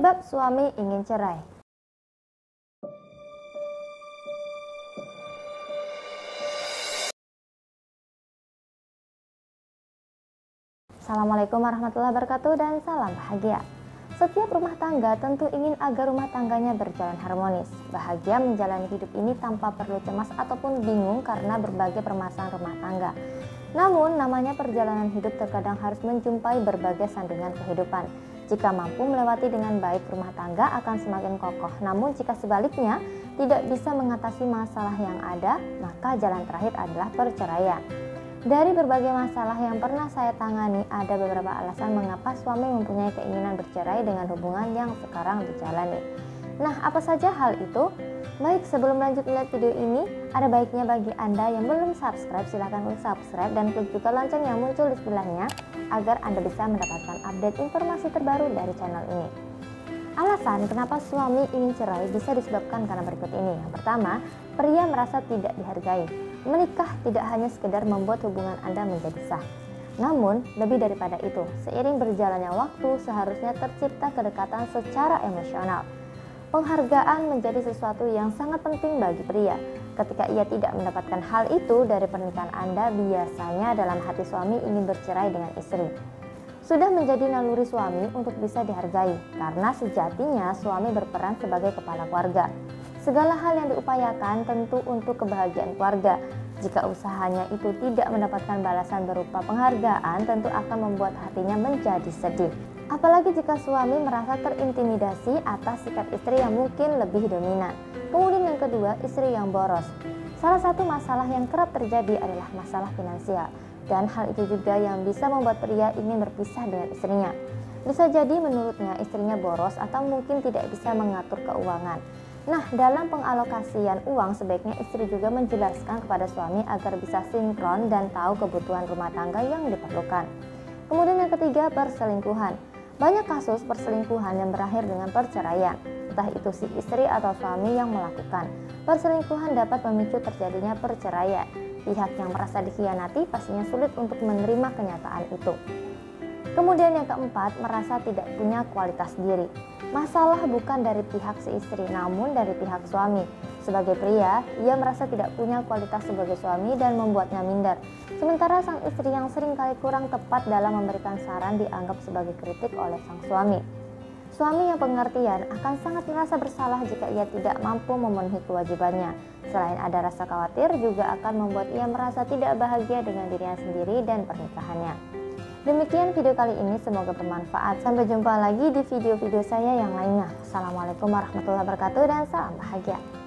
Penyebab suami ingin cerai. Assalamualaikum warahmatullahi wabarakatuh dan salam bahagia. Setiap rumah tangga tentu ingin agar rumah tangganya berjalan harmonis, bahagia menjalani hidup ini tanpa perlu cemas ataupun bingung karena berbagai permasalahan rumah tangga. Namun, namanya perjalanan hidup terkadang harus menjumpai berbagai sandungan kehidupan. Jika mampu melewati dengan baik rumah tangga akan semakin kokoh. Namun jika sebaliknya tidak bisa mengatasi masalah yang ada, maka jalan terakhir adalah perceraian. Dari berbagai masalah yang pernah saya tangani, ada beberapa alasan mengapa suami mempunyai keinginan bercerai dengan hubungan yang sekarang dijalani. Nah, apa saja hal itu? Baik, sebelum lanjut melihat video ini, ada baiknya bagi Anda yang belum subscribe, silahkan klik subscribe dan klik juga lonceng yang muncul di sebelahnya agar Anda bisa mendapatkan update informasi terbaru dari channel ini. Alasan kenapa suami ingin cerai bisa disebabkan karena berikut ini. Yang pertama, pria merasa tidak dihargai. Menikah tidak hanya sekedar membuat hubungan Anda menjadi sah. Namun, lebih daripada itu, seiring berjalannya waktu seharusnya tercipta kedekatan secara emosional. Penghargaan menjadi sesuatu yang sangat penting bagi pria. Ketika ia tidak mendapatkan hal itu dari pernikahan Anda, biasanya dalam hati suami ingin bercerai dengan istri. Sudah menjadi naluri suami untuk bisa dihargai, karena sejatinya suami berperan sebagai kepala keluarga. Segala hal yang diupayakan tentu untuk kebahagiaan keluarga. Jika usahanya itu tidak mendapatkan balasan berupa penghargaan, tentu akan membuat hatinya menjadi sedih. Apalagi jika suami merasa terintimidasi atas sikap istri yang mungkin lebih dominan. Kemudian yang kedua, istri yang boros. Salah satu masalah yang kerap terjadi adalah masalah finansial. Dan hal itu juga yang bisa membuat pria ingin berpisah dengan istrinya. Bisa jadi menurutnya istrinya boros atau mungkin tidak bisa mengatur keuangan. Nah, dalam pengalokasian uang sebaiknya istri juga menjelaskan kepada suami agar bisa sinkron dan tahu kebutuhan rumah tangga yang diperlukan. Kemudian yang ketiga, perselingkuhan. Banyak kasus perselingkuhan yang berakhir dengan perceraian, entah itu si istri atau suami yang melakukan. Perselingkuhan dapat memicu terjadinya perceraian. Pihak yang merasa dikhianati pastinya sulit untuk menerima kenyataan itu. Kemudian yang keempat, merasa tidak punya kualitas diri. Masalah bukan dari pihak si istri, namun dari pihak suami. Sebagai pria, ia merasa tidak punya kualitas sebagai suami dan membuatnya minder. Sementara sang istri yang sering kali kurang tepat dalam memberikan saran dianggap sebagai kritik oleh sang suami. Suami yang pengertian akan sangat merasa bersalah jika ia tidak mampu memenuhi kewajibannya. Selain ada rasa khawatir, juga akan membuat ia merasa tidak bahagia dengan dirinya sendiri dan pernikahannya. Demikian video kali ini, semoga bermanfaat. Sampai jumpa lagi di video-video saya yang lainnya. Assalamualaikum warahmatullahi wabarakatuh dan salam bahagia.